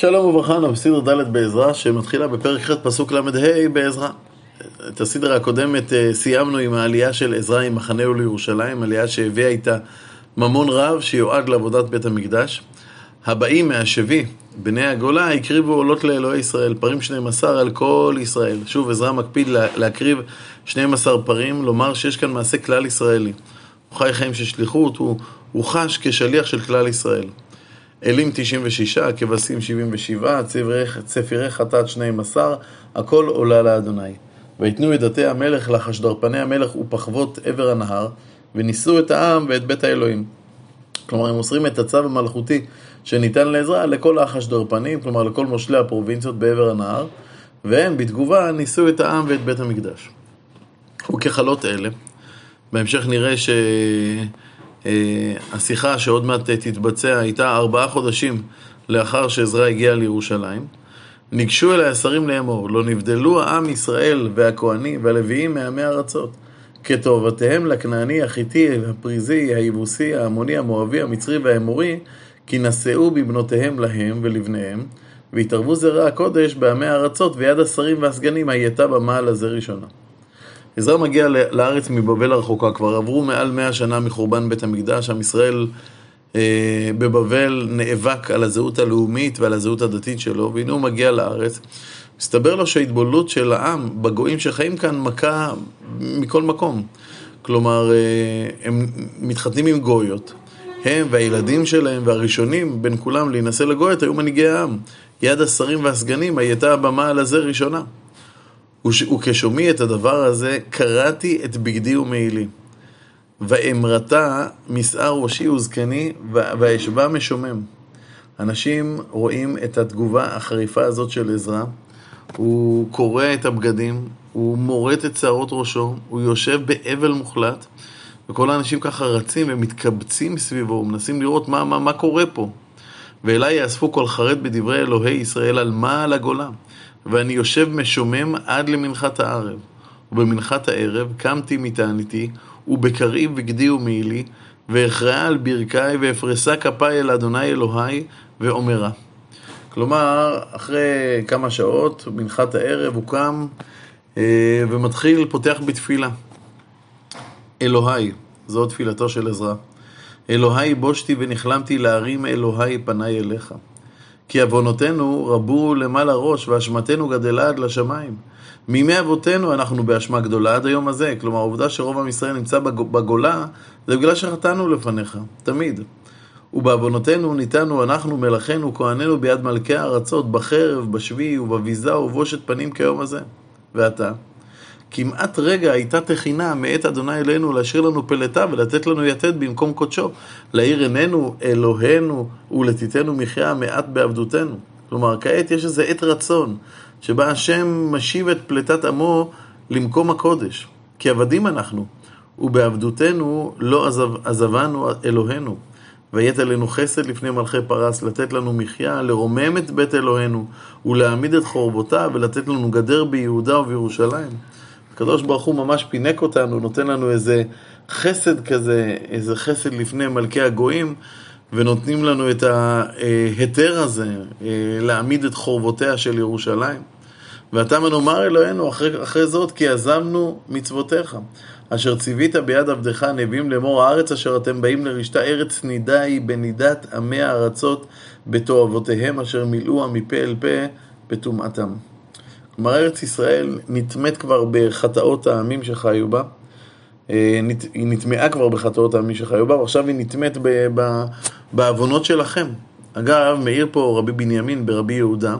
שלום וברכה, בסדר ד' בעזרא, שמתחילה בפרק ח' פסוק ל"ה בעזרא. את הסדרה הקודמת אה, סיימנו עם העלייה של עזרא עם מחנהו לירושלים, עלייה שהביאה איתה ממון רב שיועד לעבודת בית המקדש. הבאים מהשבי, בני הגולה, הקריבו עולות לאלוהי ישראל, פרים 12 על כל ישראל. שוב, עזרא מקפיד להקריב 12 פרים, לומר שיש כאן מעשה כלל ישראלי. הוא חי חיים של שליחות, הוא, הוא חש כשליח של כלל ישראל. אלים 96, כבשים 77, צפירי חטאת 12, הכל עולה לאדוני. ויתנו ידתי המלך לחשדרפני המלך ופחבות עבר הנהר, וניסו את העם ואת בית האלוהים. כלומר, הם מוסרים את הצו המלכותי שניתן לעזרה לכל החשדרפנים, כלומר לכל מושלי הפרובינציות בעבר הנהר, והם בתגובה ניסו את העם ואת בית המקדש. וככלות אלה, בהמשך נראה ש... אה, השיחה שעוד מעט תתבצע הייתה ארבעה חודשים לאחר שעזרא הגיע לירושלים. ניגשו אל השרים לאמור, לא נבדלו העם ישראל והכהנים והלוויים מעמי ארצות. כתועבתיהם לכנעני, החיתי, הפריזי, היבוסי, העמוני, המואבי, המצרי והאמורי, כי נשאו בבנותיהם להם ולבניהם, והתערבו זרע הקודש בעמי הארצות, ויד השרים והסגנים הייתה במעל הזה ראשונה. עזרא מגיע לארץ מבבל הרחוקה, כבר עברו מעל מאה שנה מחורבן בית המקדש, עם ישראל אה, בבבל נאבק על הזהות הלאומית ועל הזהות הדתית שלו, והנה הוא מגיע לארץ. מסתבר לו שההתבוללות של העם בגויים שחיים כאן מכה מכל מקום. כלומר, אה, הם מתחתנים עם גויות. הם והילדים שלהם והראשונים בין כולם להינשא לגויות היו מנהיגי העם. יד השרים והסגנים הייתה הבמה על הזה ראשונה. וכשומעי את הדבר הזה, קראתי את בגדי ומעילי. ואמרתה משער ראשי וזקני, ואשבע משומם. אנשים רואים את התגובה החריפה הזאת של עזרא, הוא קורע את הבגדים, הוא מורט את שערות ראשו, הוא יושב באבל מוחלט, וכל האנשים ככה רצים ומתקבצים סביבו, ומנסים לראות מה, מה, מה קורה פה. ואליי יאספו כל חרד בדברי אלוהי ישראל על מה על הגולה. ואני יושב משומם עד למנחת הערב. ובמנחת הערב קמתי מתעניתי, ובקרעי בגדי ומעילי, ואכרעה על ברכיי, ואפרסה כפיי אל אדוני אלוהי, ואומרה. כלומר, אחרי כמה שעות, מנחת הערב, הוא קם אה, ומתחיל, פותח בתפילה. אלוהי, זו תפילתו של עזרא. אלוהי בושתי ונכלמתי להרים אלוהי פניי אליך. כי עוונותינו רבו למעלה ראש, ואשמתנו גדלה עד לשמיים. מימי אבותינו אנחנו באשמה גדולה עד היום הזה. כלומר, העובדה שרוב עם ישראל נמצא בגולה, זה בגלל שחטאנו לפניך, תמיד. ובעוונותינו ניתנו אנחנו מלאכינו כהנינו ביד מלכי הארצות, בחרב, בשבי ובביזה ובושת פנים כיום הזה. ואתה? כמעט רגע הייתה תחינה מאת אדוני אלינו להשאיר לנו פלטה ולתת לנו יתד במקום קודשו, להאיר עינינו, אלוהינו, ולתיתנו מחיה מעט בעבדותנו. כלומר, כעת יש איזה עת רצון, שבה השם משיב את פלטת עמו למקום הקודש. כי עבדים אנחנו, ובעבדותנו לא עזב, עזבנו אלוהינו. ויית עלינו חסד לפני מלכי פרס, לתת לנו מחיה, לרומם את בית אלוהינו, ולהעמיד את חורבותיו, ולתת לנו גדר ביהודה ובירושלים. הקדוש ברוך הוא ממש פינק אותנו, נותן לנו איזה חסד כזה, איזה חסד לפני מלכי הגויים, ונותנים לנו את ההיתר הזה אה, להעמיד את חורבותיה של ירושלים. ואתה מנאמר אלוהינו אחרי, אחרי זאת, כי עזבנו מצוותיך. אשר ציווית ביד עבדך הנביאים לאמור הארץ אשר אתם באים לרשתה ארץ נידה היא בנידת עמי הארצות בתועבותיהם אשר מילאוה מפה אל פה בטומאתם. כלומר, ארץ ישראל נטמאת כבר בחטאות העמים שחיו בה. אה, היא נטמעה כבר בחטאות העמים שחיו בה, ועכשיו היא נטמאת בעוונות שלכם. אגב, מעיר פה רבי בנימין ברבי יהודה,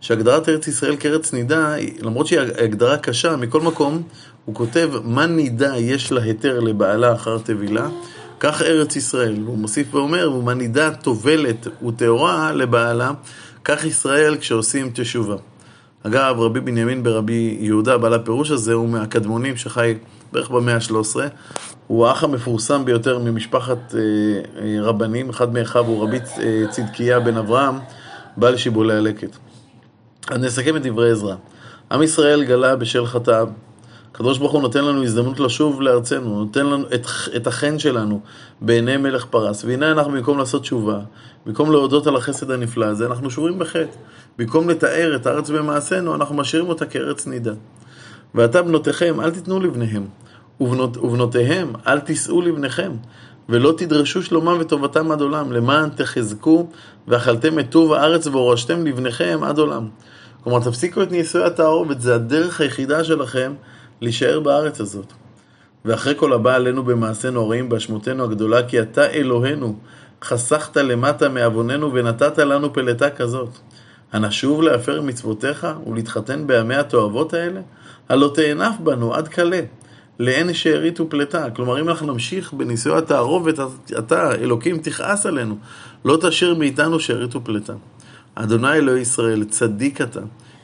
שהגדרת ארץ ישראל כארץ נידה, למרות שהיא הגדרה קשה, מכל מקום, הוא כותב, מה נידה יש לה היתר לבעלה אחר טבילה, כך ארץ ישראל. הוא מוסיף ואומר, ומה נידה טובלת וטהורה לבעלה, כך ישראל כשעושים תשובה. אגב, רבי בנימין ברבי יהודה, בעל הפירוש הזה, הוא מהקדמונים שחי בערך במאה ה-13. הוא האח המפורסם ביותר ממשפחת אה, אה, רבנים, אחד מאחיו הוא רבי אה, צדקיה בן אברהם, בעל שיבולי הלקט. אז נסכם את דברי עזרא. עם ישראל גלה בשל חטאיו, הקדוש ברוך הוא נותן לנו הזדמנות לשוב לארצנו, נותן לנו את, את החן שלנו בעיני מלך פרס. והנה אנחנו במקום לעשות תשובה, במקום להודות על החסד הנפלא הזה, אנחנו שוברים בחטא. במקום לתאר את הארץ במעשינו, אנחנו משאירים אותה כארץ נידה. ועתה בנותיכם, אל תיתנו לבניהם, ובנות, ובנותיהם, אל תישאו לבניכם, ולא תדרשו שלומם וטובתם עד עולם, למען תחזקו ואכלתם את טוב הארץ והורשתם לבניכם עד עולם. כלומר, תפסיקו את נישואי התערובת, זה הדרך היחידה שלכם להישאר בארץ הזאת. ואחרי כל הבא עלינו במעשינו הרעים באשמותינו הגדולה, כי אתה אלוהינו, חסכת למטה מעווננו ונתת לנו פלטה כזאת. הנשוב להפר מצוותיך ולהתחתן בימי התועבות האלה? הלא תאנף בנו עד כלה, לאין שארית ופלטה. כלומר, אם אנחנו נמשיך בנישואי התערובת, אתה, אלוקים, תכעס עלינו. לא תשאיר מאיתנו שארית ופלטה. אדוני אלוהי ישראל, צדיק אתה,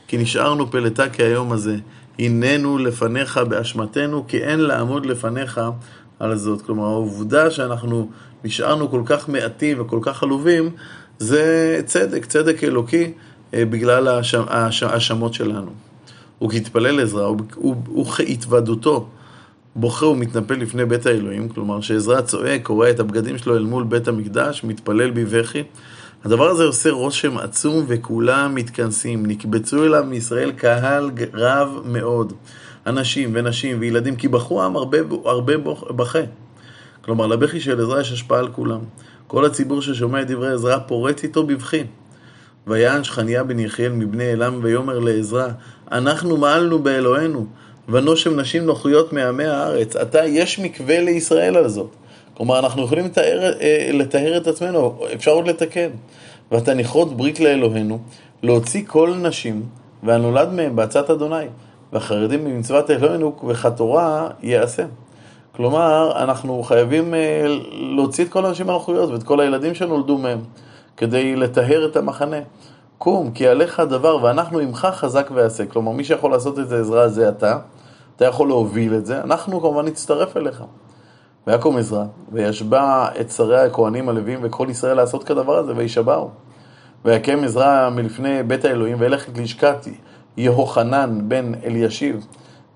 כי נשארנו פלטה כהיום הזה. הננו לפניך באשמתנו, כי אין לעמוד לפניך על זאת. כלומר, העובדה שאנחנו נשארנו כל כך מעטים וכל כך עלובים, זה צדק, צדק אלוקי, אה, בגלל ההאשמות שלנו. וכתפלל עזרא, וכהתוודותו, בוכה ומתנפל לפני בית האלוהים, כלומר שעזרא צועק, קורע את הבגדים שלו אל מול בית המקדש, מתפלל בבכי. הדבר הזה עושה רושם עצום וכולם מתכנסים. נקבצו אליו מישראל קהל רב מאוד. אנשים ונשים וילדים, כי בכו עם הרבה, הרבה בכה. כלומר, לבכי של עזרא יש השפעה על כולם. כל הציבור ששומע את דברי עזרא פורץ איתו בבכי. ויען שכניה בן יחיאל מבני אלם ויאמר לעזרא, אנחנו מעלנו באלוהינו, ונושם נשים נוחיות מעמי הארץ. עתה יש מקווה לישראל על זאת. כלומר, אנחנו יכולים לתאר, אה, לתאר את עצמנו, אפשר עוד לתקן. ואתה נכרות ברית לאלוהינו, להוציא כל נשים, והנולד מהם בעצת אדוני, והחרדים במצוות אלוהינו, וכתורה יעשה. כלומר, אנחנו חייבים אה, להוציא את כל הנשים הנוחיות ואת כל הילדים שנולדו מהם, כדי לטהר את המחנה. קום, כי עליך הדבר, ואנחנו עמך חזק ועשה. כלומר, מי שיכול לעשות את העזרה זה אתה, אתה יכול להוביל את זה, אנחנו כמובן נצטרף אליך. ויקום עזרא, וישבע את שרי הכהנים הלווים וכל ישראל לעשות כדבר הזה, וישבעו. ויקם עזרא מלפני בית האלוהים, וילך לשכת יהוחנן בן אלישיב,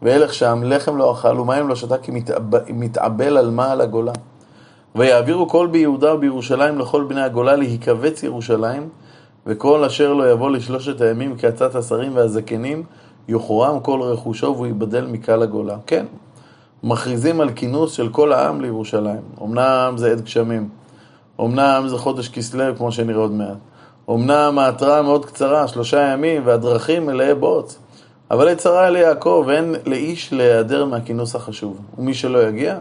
וילך שם לחם לא אכל ומים לא שתה כי מתאבל על מעל הגולה. ויעבירו כל ביהודה ובירושלים לכל בני הגולה להיקבץ ירושלים, וכל אשר לא יבוא לשלושת הימים כעצת השרים והזקנים, יוחרם כל רכושו והוא ייבדל מקהל הגולה. כן, מכריזים על כינוס של כל העם לירושלים. אמנם זה עד גשמים, אמנם זה חודש כסלו, כמו שנראה עוד מעט. אמנם ההתראה מאוד קצרה, שלושה ימים, והדרכים מלאי בוץ. אבל עת צרה יעקב, ואין לאיש להיעדר מהכינוס החשוב. ומי שלא יגיע,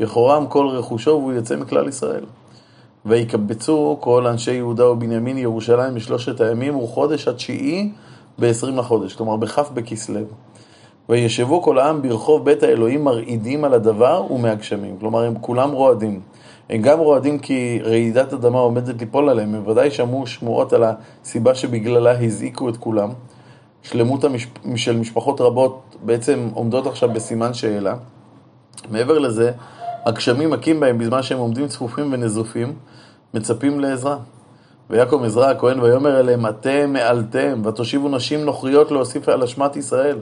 יחורם כל רכושו והוא יצא מכלל ישראל. ויקבצו כל אנשי יהודה ובנימין ירושלים בשלושת הימים, וחודש התשיעי ב-20 לחודש, כלומר בכ' בכסלו. וישבו כל העם ברחוב בית האלוהים מרעידים על הדבר ומהגשמים. כלומר, הם כולם רועדים. הם גם רועדים כי רעידת אדמה עומדת ליפול עליהם. הם ודאי שמעו שמועות על הסיבה שבגללה הזעיקו את כולם. שלמות המשפ... של משפחות רבות בעצם עומדות עכשיו בסימן שאלה. מעבר לזה, הגשמים מכים בהם בזמן שהם עומדים צפופים ונזופים, מצפים לעזרה. ויקום עזרא הכהן ויאמר אליהם, אתם מעלתם, ותושיבו נשים נוכריות להוסיף על אשמת ישראל.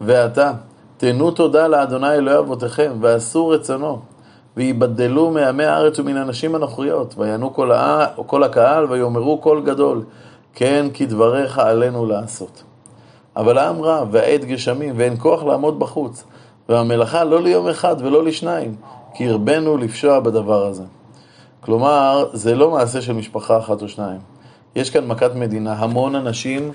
ועתה, תנו תודה לאדוני אלוהי אבותיכם, ועשו רצונו, ויבדלו מעמי הארץ ומן הנשים הנוכריות, ויענו כל, הע... כל הקהל, ויאמרו קול גדול, כן כי דבריך עלינו לעשות. אבל העם רב, והעת גשמים, ואין כוח לעמוד בחוץ, והמלאכה לא ליום אחד ולא לשניים, כי הרבנו לפשוע בדבר הזה. כלומר, זה לא מעשה של משפחה אחת או שניים. יש כאן מכת מדינה, המון אנשים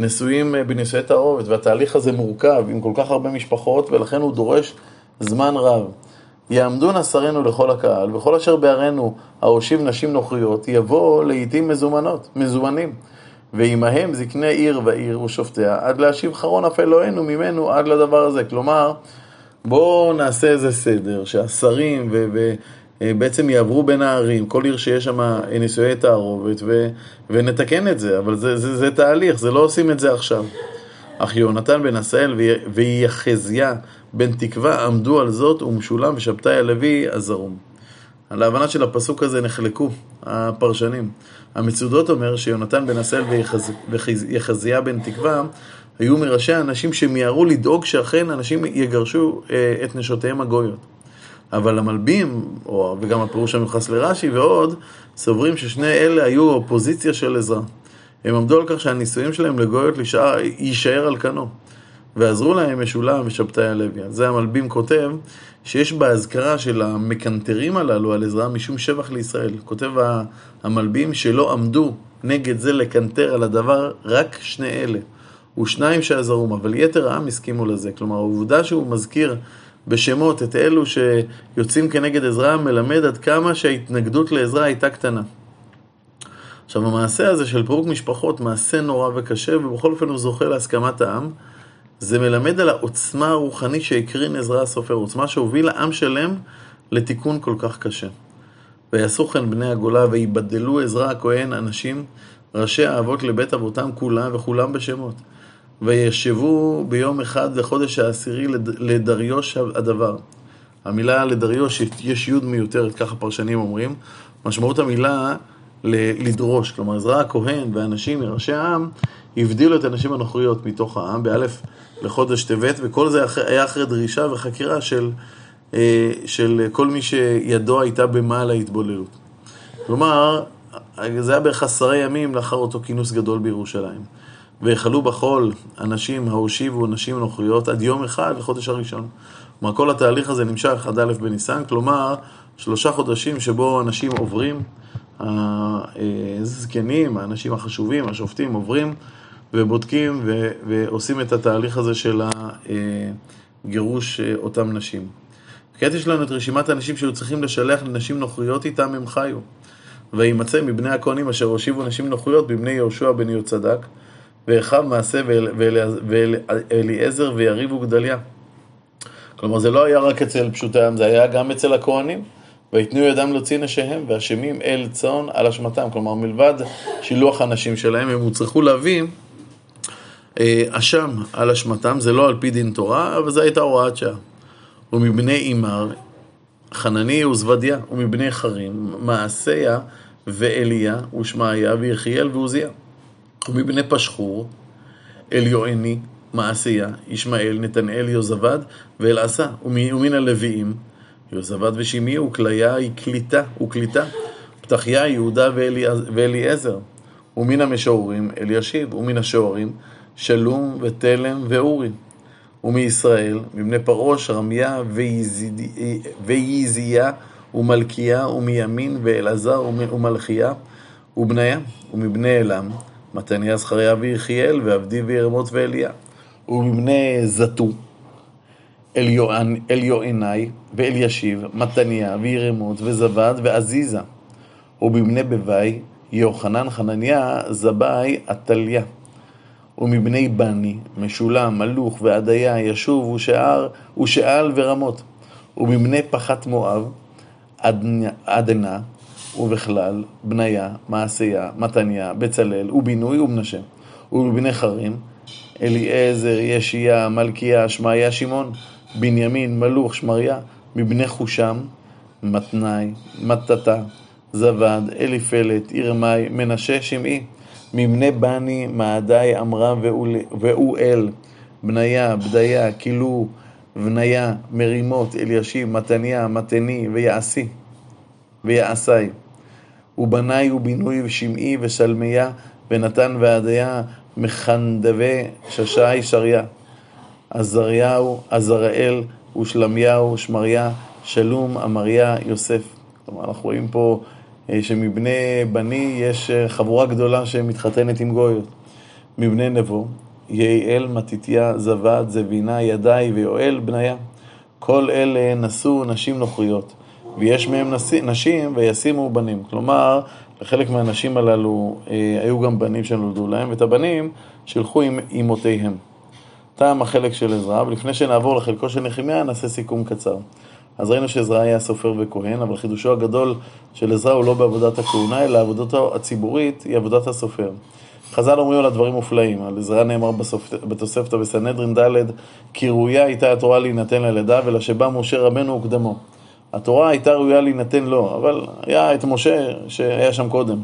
נשואים אה, בנישואי תערובת, והתהליך הזה מורכב עם כל כך הרבה משפחות, ולכן הוא דורש זמן רב. יעמדו נסרינו לכל הקהל, וכל אשר בערינו ההושיב נשים נוכריות, יבוא לעיתים מזומנות, מזומנים. ועמהם זקני עיר ועיר ושופטיה, עד להשיב חרון אף אלוהינו ממנו עד לדבר הזה. כלומר, בואו נעשה איזה סדר, שהשרים ו... ו- בעצם יעברו בין הערים, כל עיר שיש שם נישואי תערובת, ו, ונתקן את זה, אבל זה, זה, זה תהליך, זה לא עושים את זה עכשיו. אך יהונתן בן עשאל ויחזיה בן תקווה עמדו על זאת, ומשולם ושבתאי הלוי הזרום. על ההבנה של הפסוק הזה נחלקו הפרשנים. המצודות אומר שיונתן בן עשאל ויחזיה בן תקווה היו מראשי האנשים שמיהרו לדאוג שאכן אנשים יגרשו אה, את נשותיהם הגויות. אבל המלבים, או, וגם הפירוש המיוחס לרש"י ועוד, סוברים ששני אלה היו אופוזיציה של עזרא. הם עמדו על כך שהנישואים שלהם לגויות יישאר על כנו. ועזרו להם משולם ושבתאי הלוי. זה המלבים כותב שיש בהזכרה של המקנטרים הללו על עזרא משום שבח לישראל. כותב המלבים שלא עמדו נגד זה לקנטר על הדבר רק שני אלה. ושניים שעזרו, אבל יתר העם הסכימו לזה. כלומר, העובדה שהוא מזכיר בשמות את אלו שיוצאים כנגד עזרא, מלמד עד כמה שההתנגדות לעזרא הייתה קטנה. עכשיו, המעשה הזה של פירוק משפחות, מעשה נורא וקשה, ובכל אופן הוא זוכה להסכמת העם. זה מלמד על העוצמה הרוחנית שהקרין עזרא הסופר, עוצמה שהובילה עם שלם לתיקון כל כך קשה. ויעשו כן בני הגולה ויבדלו עזרא הכהן אנשים, ראשי האבות לבית אבותם כולם וכולם בשמות. וישבו ביום אחד לחודש העשירי לדריוש הדבר. המילה לדריוש יש יוד מיותרת, ככה פרשנים אומרים. משמעות המילה לדרוש, כלומר עזרא הכהן ואנשים מראשי העם הבדילו את הנשים הנוכריות מתוך העם באלף לחודש טבת, וכל זה היה אחרי דרישה וחקירה של, אה, של כל מי שידו הייתה במעל ההתבוללות. כלומר, זה היה בערך עשרה ימים לאחר אותו כינוס גדול בירושלים. והחלו בחול אנשים ההושיבו נשים נוכריות עד יום אחד לחודש הראשון. כלומר, כל התהליך הזה נמשך עד א' בניסן, כלומר, שלושה חודשים שבו אנשים עוברים, הזקנים, האנשים החשובים, השופטים עוברים ובודקים ו- ועושים את התהליך הזה של הגירוש אה, אותם נשים. כעת יש לנו את רשימת האנשים שהיו צריכים לשלח לנשים נוכריות איתם הם חיו. וימצא מבני הכהנים אשר הושיבו נשים נוכריות בבני יהושע בן יהוצדק, ואחיו מעשה ואליעזר ויריב וגדליה. כלומר, זה לא היה רק אצל פשוטי העם, זה היה גם אצל הכהנים. ויתנו ידם להוציא נשיהם, והשמים אל צאן על אשמתם. כלומר, מלבד שילוח הנשים שלהם, הם הוצרכו להביא אה, אשם על אשמתם, זה לא על פי דין תורה, אבל זו הייתה הוראת שעה. ומבני אימר, חנני וזבדיה, ומבני חרים, מעשיה ואליה, ושמעיה ויחיאל ועוזיה. ומבני פשחור, אליועני, מעשיה, ישמעאל, נתנאל, יוזבד ואלעשה, ומן הלוויים, יוזבד ושמעי וכליה היא קליטה, וקליטה, פתחיה, יהודה ואליעזר, ומן המשוררים אלישיב, ומן השוערים שלום ותלם ואורי. ומישראל, מבני פרוש, רמיה ויזיה ומלכיה, ומימין ואלעזר ומלכיה, ובניה, ומבני אלם, מתניה, זכריה ויחיאל, ועבדי וירמות ואליה, ומבני זתו, אליוענאי ואלישיב, מתניה וירמות וזבד ועזיזה, ובבני בבי, יוחנן, חנניה, זבאי, עתליה. ומבני בני, משולם, מלוך ועדיה, ישוב ושאר, ושאל ורמות. ומבני פחת מואב, עדנה, ובכלל, בניה, מעשיה, מתניה, בצלאל, ובינוי ומנשה. ומבני חרים, אליעזר, ישיה, מלכיה, שמעיה, שמעון, בנימין, מלוך, שמריה, מבני חושם, מתנאי, מטאטה, זבד, אליפלת, ירמי, מנשה, שמעי. מבני בני, מעדי, אמרה ואואל, בניה, בדיה, כילו, בניה, מרימות, אלישיב, מתניה, מתני ויעשי, ויעשי. ובני ובינוי ושמעי ושלמיה ונתן ועדיה מחנדבי ששי שריה. עזריהו, עזראל ושלמיהו, שמריה, שלום, אמריה, יוסף. כלומר, אנחנו רואים פה אה, שמבני בני יש אה, חבורה גדולה שמתחתנת עם גויות. מבני נבו, יעל, מתתיה, זבד, זבינה, ידי ויואל, בניה. כל אלה נשאו נשים נוכריות, ויש מהם נשים וישימו בנים. כלומר, לחלק מהנשים הללו אה, היו גם בנים שנולדו להם, ואת הבנים שילחו עם אמותיהם. טעם החלק של עזרא, ולפני שנעבור לחלקו של נחמיה, נעשה סיכום קצר. אז ראינו שעזרא היה סופר וכהן, אבל חידושו הגדול של עזרא הוא לא בעבודת הכהונה, אלא עבודתו הציבורית היא עבודת הסופר. חז"ל אומרים על הדברים מופלאים, על עזרא נאמר בתוספתא בסנהדרין ד' כי ראויה הייתה התורה להינתן ללידה ולשבא משה רבנו וקדמו. התורה הייתה ראויה להינתן לו, אבל היה את משה שהיה שם קודם.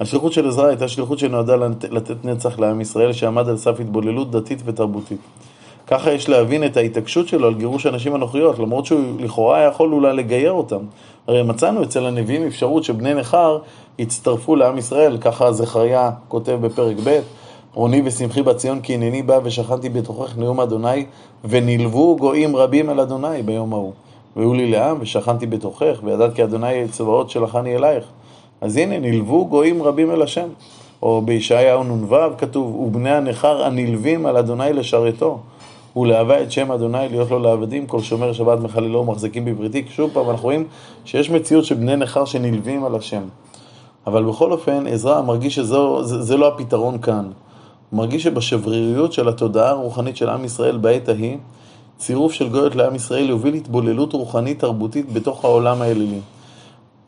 השליחות של עזרא הייתה שליחות שנועדה לתת נצח לעם ישראל שעמד על סף התבוללות דתית ותרבותית. ככה יש להבין את ההתעקשות שלו על גירוש הנשים הנוכריות, למרות שהוא לכאורה יכול אולי לגייר אותם. הרי מצאנו אצל הנביאים אפשרות שבני נכר יצטרפו לעם ישראל, ככה זכריה כותב בפרק ב', רוני ושמחי בציון כי הנני בא ושכנתי בתוכך נאום אדוני, ונלוו גויים רבים אל אדוני ביום ההוא. והיו לי לעם ושכנתי בתוכך, וידעת כי אדוני צבאות שלחני אלייך. אז הנה, נלוו גויים רבים אל השם. או בישעיהו נ"ו כתוב, ובני הנכר הנלווים על אדוני לשרתו. ולהווה את שם אדוני להיות לו לעבדים, כל שומר שבת מחללו ומחזיקים בבריתי. שוב פעם, אנחנו רואים שיש מציאות של בני נכר שנלווים על השם. אבל בכל אופן, עזרא מרגיש שזה לא הפתרון כאן. הוא מרגיש שבשבריריות של התודעה הרוחנית של עם ישראל בעת ההיא, צירוף של גויות לעם ישראל יוביל התבוללות רוחנית תרבותית בתוך העולם האלילי.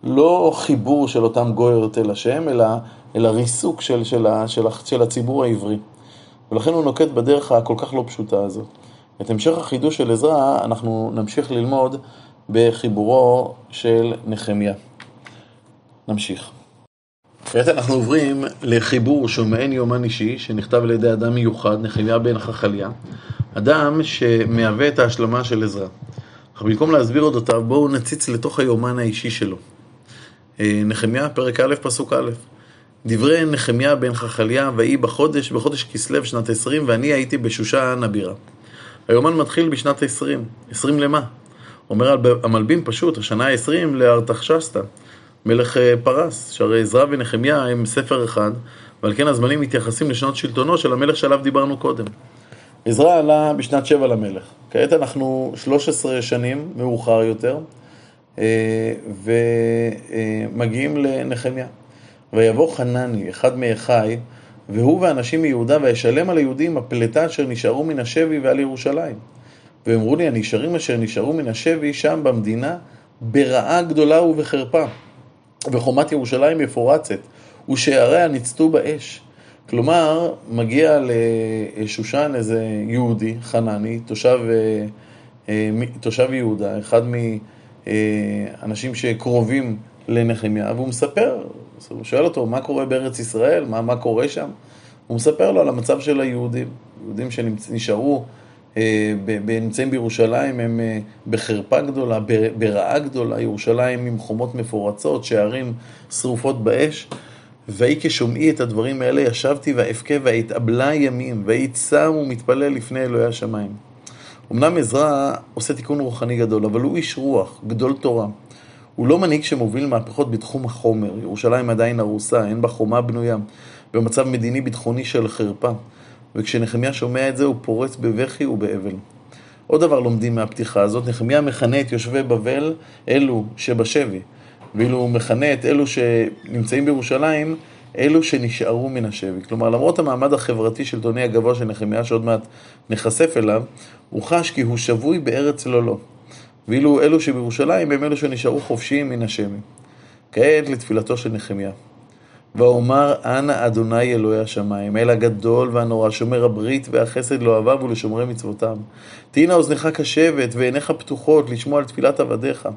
לא חיבור של אותם גויות אל השם, אלא, אלא ריסוק של, של, של, של הציבור העברי. ולכן הוא נוקט בדרך הכל כך לא פשוטה הזאת. את המשך החידוש של עזרא אנחנו נמשיך ללמוד בחיבורו של נחמיה. נמשיך. כעת אנחנו עוברים לחיבור שהוא מעין יומן אישי, שנכתב על ידי אדם מיוחד, נחמיה בן חכליה, אדם שמהווה את ההשלמה של עזרא. אך במקום להסביר אודותיו, בואו נציץ לתוך היומן האישי שלו. אה, נחמיה, פרק א', פסוק א'. דברי נחמיה בן חכליה, ויהי בחודש, בחודש כסלו שנת עשרים, ואני הייתי בשושן הבירה. היומן מתחיל בשנת עשרים. עשרים למה? אומר המלבים פשוט, השנה העשרים לארתחשסתא, מלך אה, פרס, שהרי עזרא ונחמיה הם ספר אחד, ועל כן הזמנים מתייחסים לשנות שלטונו של המלך שעליו דיברנו קודם. עזרא עלה בשנת שבע למלך. כעת אנחנו 13 שנים מאוחר יותר, אה, ומגיעים לנחמיה. ויבוא חנני, אחד מאחי, והוא ואנשים מיהודה, וישלם על היהודים הפלטה אשר נשארו מן השבי ועל ירושלים. ואמרו לי, הנשארים אשר נשארו מן השבי שם במדינה, ברעה גדולה ובחרפה. וחומת ירושלים מפורצת, ושעריה ניצתו באש. כלומר, מגיע לשושן איזה יהודי, חנני, תושב, אה, אה, תושב יהודה, אחד מאנשים שקרובים לנחמיה, והוא מספר, הוא שואל אותו, מה קורה בארץ ישראל? מה, מה קורה שם? הוא מספר לו על המצב של היהודים, יהודים שנשארו, נמצאים בירושלים, הם אה, בחרפה גדולה, ברעה גדולה, ירושלים עם חומות מפורצות, שערים שרופות באש. ויהי כשומעי את הדברים האלה, ישבתי ואבכה ואתאבלה ימים, ויהי צם ומתפלל לפני אלוהי השמיים. אמנם עזרא עושה תיקון רוחני גדול, אבל הוא איש רוח, גדול תורה. הוא לא מנהיג שמוביל מהפכות בתחום החומר. ירושלים עדיין הרוסה, אין בה חומה בנויה, במצב מדיני-ביטחוני של חרפה. וכשנחמיה שומע את זה, הוא פורץ בבכי ובאבל. עוד דבר לומדים מהפתיחה הזאת, נחמיה מכנה את יושבי בבל אלו שבשבי, ואילו הוא מכנה את אלו שנמצאים בירושלים, אלו שנשארו מן השבי. כלומר, למרות המעמד החברתי-שלטוני הגבוה של נחמיה, שעוד מעט נחשף אליו, הוא חש כי הוא שבוי בארץ לא לו. ואילו אלו שבירושלים הם אלו שנשארו חופשיים מן השם. כעת לתפילתו של נחמיה. ואומר אנא אדוני אלוהי השמיים, אל הגדול והנורא, שומר הברית והחסד לאוהביו ולשומרי מצוותיו. תהיינה אוזניך קשבת ועיניך פתוחות לשמוע על תפילת עבדיך,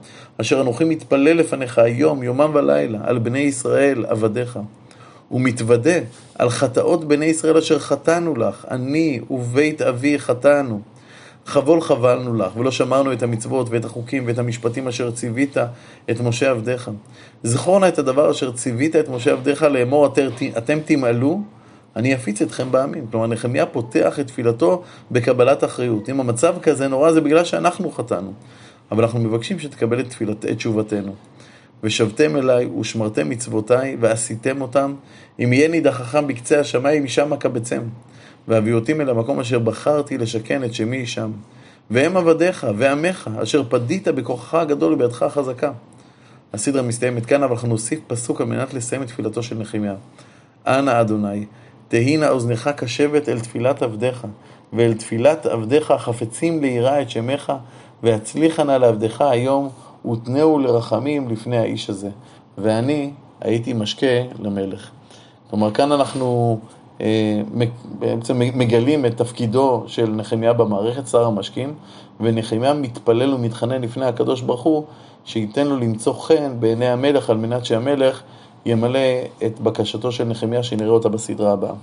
אשר אנוכי מתפלל לפניך היום, יומם ולילה, על בני ישראל עבדיך. ומתוודה על חטאות בני ישראל אשר חטאנו לך, אני ובית אבי חטאנו. חבול חבלנו לך, ולא שמרנו את המצוות ואת החוקים ואת המשפטים אשר ציווית את משה עבדיך. זכור נא את הדבר אשר ציווית את משה עבדיך לאמור אתם תמעלו, אני אפיץ אתכם בעמים. כלומר, נחמיה פותח את תפילתו בקבלת אחריות. אם המצב כזה נורא זה בגלל שאנחנו חטאנו. אבל אנחנו מבקשים שתקבל את, תפילת, את תשובתנו. ושבתם אליי ושמרתם מצוותיי ועשיתם אותם, אם יהיה נידחכם בקצה השמיים משם אקבצם. והביא אותי אל המקום אשר בחרתי לשכן את שמי שם. והם עבדיך ועמך, אשר פדית בכוחך הגדול ובידך החזקה. הסדרה מסתיימת כאן, אבל אנחנו נוסיף פסוק על מנת לסיים את תפילתו של נחמיה. אנא אדוני, תהי נא אוזנך קשבת אל תפילת עבדיך, ואל תפילת עבדיך החפצים ליראה את שמך, והצליחה נא לעבדיך היום, ותנאו לרחמים לפני האיש הזה. ואני הייתי משקה למלך. כלומר, כאן אנחנו בעצם מגלים את תפקידו של נחמיה במערכת, שר המשקים, ונחמיה מתפלל ומתחנן לפני הקדוש ברוך הוא, שייתן לו למצוא חן בעיני המלך, על מנת שהמלך ימלא את בקשתו של נחמיה שנראה אותה בסדרה הבאה.